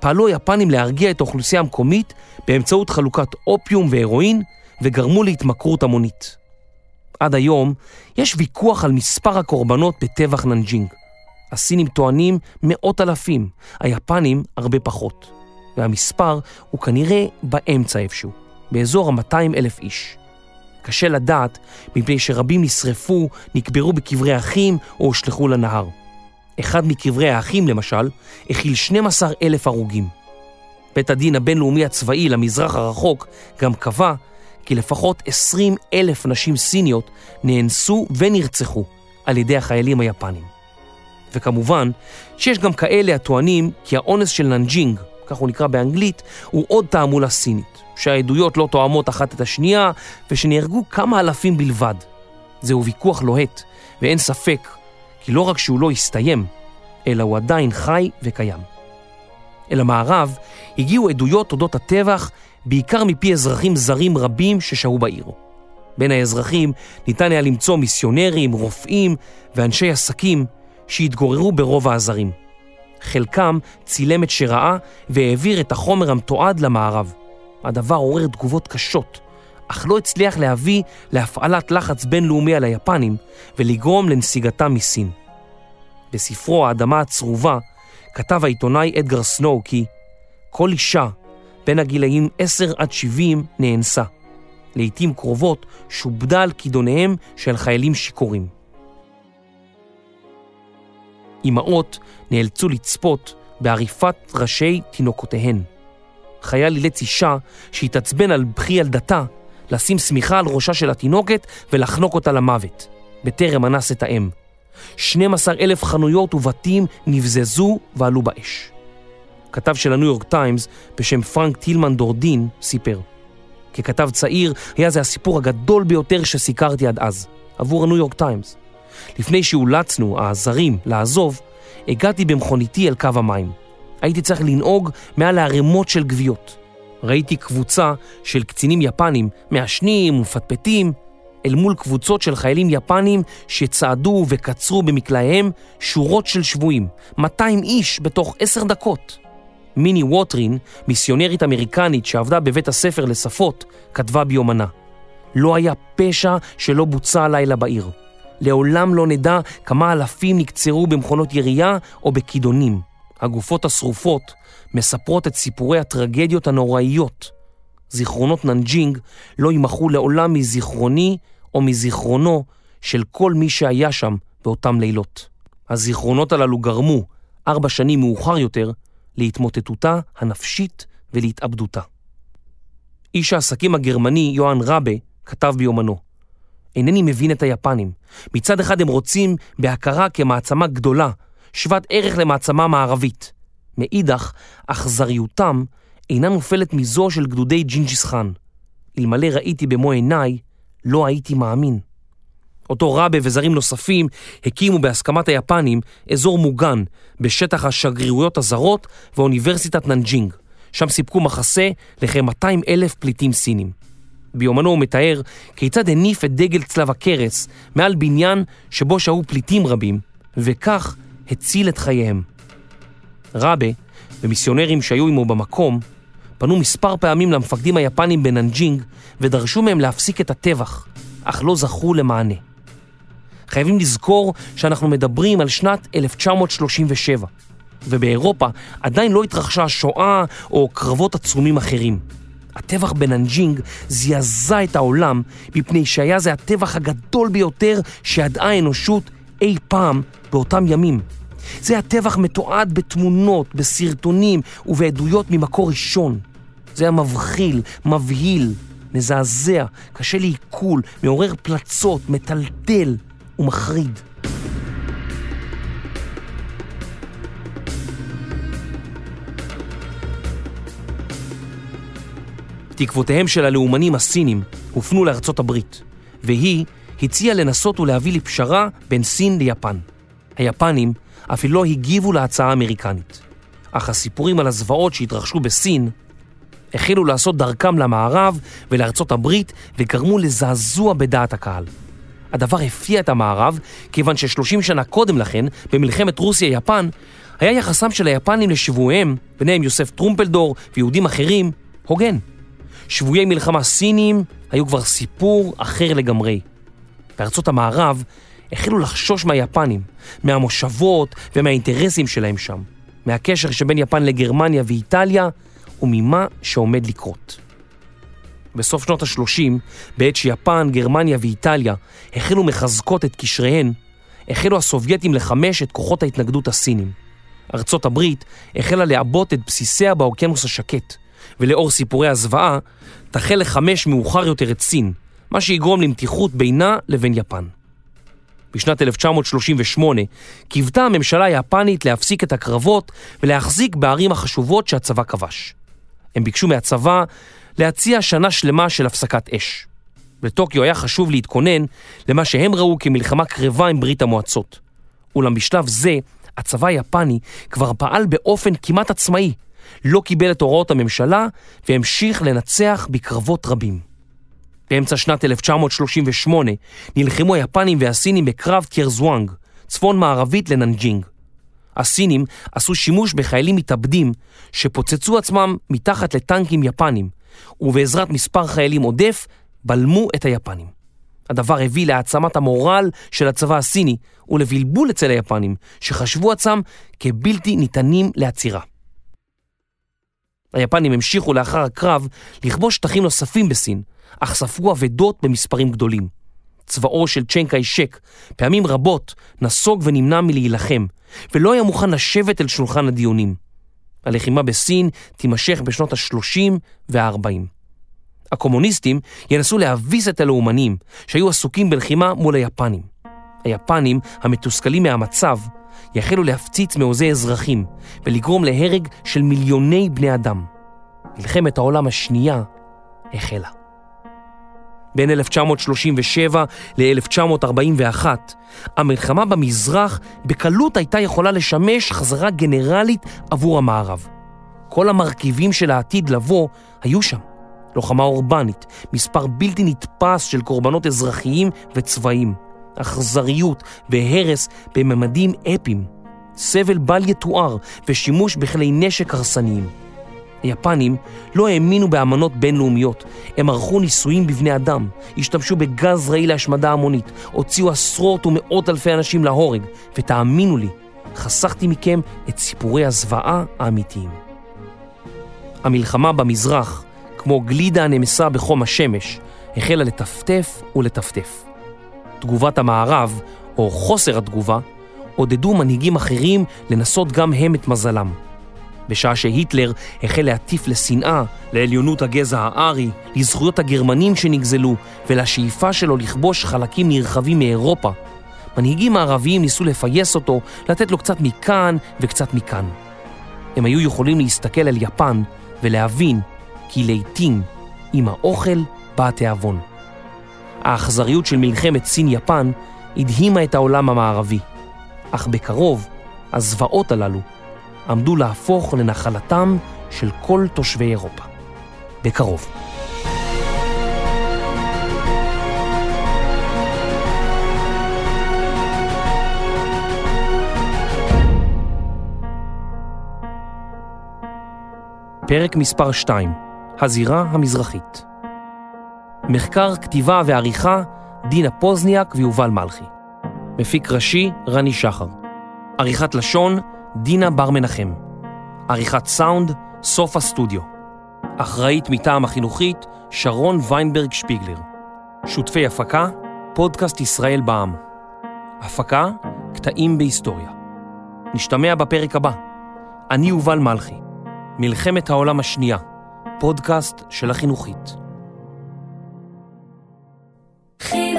פעלו היפנים להרגיע את האוכלוסייה המקומית באמצעות חלוקת אופיום והרואין וגרמו להתמכרות המונית. עד היום יש ויכוח על מספר הקורבנות בטבח ננג'ינג. הסינים טוענים מאות אלפים, היפנים הרבה פחות. והמספר הוא כנראה באמצע איפשהו, באזור ה-200 אלף איש. קשה לדעת מפני שרבים נשרפו, נקברו בקברי אחים או הושלכו לנהר. אחד מקברי האחים, למשל, הכיל 12 אלף הרוגים. בית הדין הבינלאומי הצבאי למזרח הרחוק גם קבע כי לפחות 20 אלף נשים סיניות נאנסו ונרצחו על ידי החיילים היפנים. וכמובן שיש גם כאלה הטוענים כי האונס של ננג'ינג כך הוא נקרא באנגלית, הוא עוד תעמולה סינית, שהעדויות לא תואמות אחת את השנייה, ושנהרגו כמה אלפים בלבד. זהו ויכוח לוהט, ואין ספק, כי לא רק שהוא לא הסתיים, אלא הוא עדיין חי וקיים. אל המערב הגיעו עדויות אודות הטבח, בעיקר מפי אזרחים זרים רבים ששהו בעיר. בין האזרחים ניתן היה למצוא מיסיונרים, רופאים ואנשי עסקים שהתגוררו ברוב העזרים. חלקם צילם את שראה והעביר את החומר המתועד למערב. הדבר עורר תגובות קשות, אך לא הצליח להביא להפעלת לחץ בינלאומי על היפנים ולגרום לנסיגתם מסין. בספרו "האדמה הצרובה" כתב העיתונאי אדגר סנואו כי כל אישה בין הגילאים 10 עד 70 נאנסה. לעתים קרובות שובדה על כידוניהם של חיילים שיכורים. אמהות נאלצו לצפות בעריפת ראשי תינוקותיהן. חייל אילץ אישה שהתעצבן על בכי ילדתה לשים שמיכה על ראשה של התינוקת ולחנוק אותה למוות, בטרם אנס את האם. 12 אלף חנויות ובתים נבזזו ועלו באש. כתב של הניו יורק טיימס בשם פרנק טילמן דורדין סיפר ככתב צעיר היה זה הסיפור הגדול ביותר שסיקרתי עד אז, עבור הניו יורק טיימס. לפני שאולצנו, הזרים, לעזוב, הגעתי במכוניתי אל קו המים. הייתי צריך לנהוג מעל הערימות של גוויות. ראיתי קבוצה של קצינים יפנים, מעשנים ומפטפטים, אל מול קבוצות של חיילים יפנים שצעדו וקצרו במקלעיהם שורות של שבויים, 200 איש בתוך עשר דקות. מיני ווטרין, מיסיונרית אמריקנית שעבדה בבית הספר לשפות, כתבה ביומנה: לא היה פשע שלא בוצע הלילה בעיר. לעולם לא נדע כמה אלפים נקצרו במכונות ירייה או בכידונים. הגופות השרופות מספרות את סיפורי הטרגדיות הנוראיות. זיכרונות ננג'ינג לא יימחו לעולם מזיכרוני או מזיכרונו של כל מי שהיה שם באותם לילות. הזיכרונות הללו גרמו, ארבע שנים מאוחר יותר, להתמוטטותה הנפשית ולהתאבדותה. איש העסקים הגרמני יוהאן ראבה כתב ביומנו: אינני מבין את היפנים. מצד אחד הם רוצים בהכרה כמעצמה גדולה, שוות ערך למעצמה מערבית. מאידך, אכזריותם אינה נופלת מזו של גדודי ג'ינג'יס חאן. אלמלא ראיתי במו עיניי, לא הייתי מאמין. אותו ראבה וזרים נוספים הקימו בהסכמת היפנים אזור מוגן בשטח השגרירויות הזרות ואוניברסיטת ננג'ינג. שם סיפקו מחסה לכ-200 אלף פליטים סינים. ביומנו הוא מתאר כיצד הניף את דגל צלב הקרס מעל בניין שבו שהו פליטים רבים, וכך הציל את חייהם. ראבה ומיסיונרים שהיו עמו במקום פנו מספר פעמים למפקדים היפנים בננג'ינג ודרשו מהם להפסיק את הטבח, אך לא זכו למענה. חייבים לזכור שאנחנו מדברים על שנת 1937, ובאירופה עדיין לא התרחשה שואה או קרבות עצומים אחרים. הטבח בננג'ינג זעזע את העולם מפני שהיה זה הטבח הגדול ביותר שידעה האנושות אי פעם באותם ימים. זה הטבח מתועד בתמונות, בסרטונים ובעדויות ממקור ראשון. זה היה מבחיל, מבהיל, מזעזע, קשה לעיכול, מעורר פלצות, מטלטל ומחריד. תקוותיהם של הלאומנים הסינים הופנו לארצות הברית, והיא הציעה לנסות ולהביא לפשרה בין סין ליפן. היפנים אפילו לא הגיבו להצעה האמריקנית. אך הסיפורים על הזוועות שהתרחשו בסין החלו לעשות דרכם למערב ולארצות הברית וגרמו לזעזוע בדעת הקהל. הדבר הפתיע את המערב, כיוון ש-30 שנה קודם לכן, במלחמת רוסיה-יפן, היה יחסם של היפנים לשבוייהם, ביניהם יוסף טרומפלדור ויהודים אחרים, הוגן. שבויי מלחמה סינים היו כבר סיפור אחר לגמרי. בארצות המערב החלו לחשוש מהיפנים, מהמושבות ומהאינטרסים שלהם שם, מהקשר שבין יפן לגרמניה ואיטליה וממה שעומד לקרות. בסוף שנות ה-30, בעת שיפן, גרמניה ואיטליה החלו מחזקות את קשריהן, החלו הסובייטים לחמש את כוחות ההתנגדות הסינים. ארצות הברית החלה לעבות את בסיסיה באוקיינוס השקט, ולאור סיפורי הזוועה, תחל לחמש מאוחר יותר את סין, מה שיגרום למתיחות בינה לבין יפן. בשנת 1938 קיוותה הממשלה היפנית להפסיק את הקרבות ולהחזיק בערים החשובות שהצבא כבש. הם ביקשו מהצבא להציע שנה שלמה של הפסקת אש. לטוקיו היה חשוב להתכונן למה שהם ראו כמלחמה קרבה עם ברית המועצות. אולם בשלב זה, הצבא היפני כבר פעל באופן כמעט עצמאי, לא קיבל את הוראות הממשלה והמשיך לנצח בקרבות רבים. באמצע שנת 1938 נלחמו היפנים והסינים בקרב טאיירז'ואנג, צפון מערבית לננג'ינג. הסינים עשו שימוש בחיילים מתאבדים שפוצצו עצמם מתחת לטנקים יפנים, ובעזרת מספר חיילים עודף בלמו את היפנים. הדבר הביא להעצמת המורל של הצבא הסיני ולבלבול אצל היפנים, שחשבו עצמם כבלתי ניתנים לעצירה. היפנים המשיכו לאחר הקרב לכבוש שטחים נוספים בסין, אך ספגו אבדות במספרים גדולים. צבאו של צ'ן קאי-שק פעמים רבות נסוג ונמנע מלהילחם, ולא היה מוכן לשבת אל שולחן הדיונים. הלחימה בסין תימשך בשנות ה-30 וה-40. הקומוניסטים ינסו להביס את הלאומנים שהיו עסוקים בלחימה מול היפנים. היפנים, המתוסכלים מהמצב, יחלו להפציץ מעוזי אזרחים ולגרום להרג של מיליוני בני אדם. מלחמת העולם השנייה החלה. בין 1937 ל-1941, המלחמה במזרח בקלות הייתה יכולה לשמש חזרה גנרלית עבור המערב. כל המרכיבים של העתיד לבוא היו שם. לוחמה אורבנית, מספר בלתי נתפס של קורבנות אזרחיים וצבאיים, אכזריות והרס בממדים אפיים, סבל בל יתואר ושימוש בכלי נשק הרסניים. היפנים לא האמינו באמנות בינלאומיות, הם ערכו ניסויים בבני אדם, השתמשו בגז רעיל להשמדה המונית, הוציאו עשרות ומאות אלפי אנשים להורג, ותאמינו לי, חסכתי מכם את סיפורי הזוועה האמיתיים. המלחמה במזרח, כמו גלידה הנמסה בחום השמש, החלה לטפטף ולטפטף. תגובת המערב, או חוסר התגובה, עודדו מנהיגים אחרים לנסות גם הם את מזלם. בשעה שהיטלר החל להטיף לשנאה, לעליונות הגזע הארי, לזכויות הגרמנים שנגזלו ולשאיפה שלו לכבוש חלקים נרחבים מאירופה, מנהיגים הערביים ניסו לפייס אותו, לתת לו קצת מכאן וקצת מכאן. הם היו יכולים להסתכל על יפן ולהבין כי לעתים עם האוכל בא התיאבון. האכזריות של מלחמת סין-יפן הדהימה את העולם המערבי, אך בקרוב הזוועות הללו עמדו להפוך לנחלתם של כל תושבי אירופה. בקרוב. פרק מספר 2, הזירה המזרחית. מחקר, כתיבה ועריכה, דינה פוזניאק ויובל מלכי. מפיק ראשי, רני שחר. עריכת לשון, דינה בר מנחם. עריכת סאונד, סוף הסטודיו. אחראית מטעם החינוכית, שרון ויינברג שפיגלר. שותפי הפקה, פודקאסט ישראל בע"מ. הפקה, קטעים בהיסטוריה. נשתמע בפרק הבא. אני יובל מלכי. מלחמת העולם השנייה, פודקאסט של החינוכית. G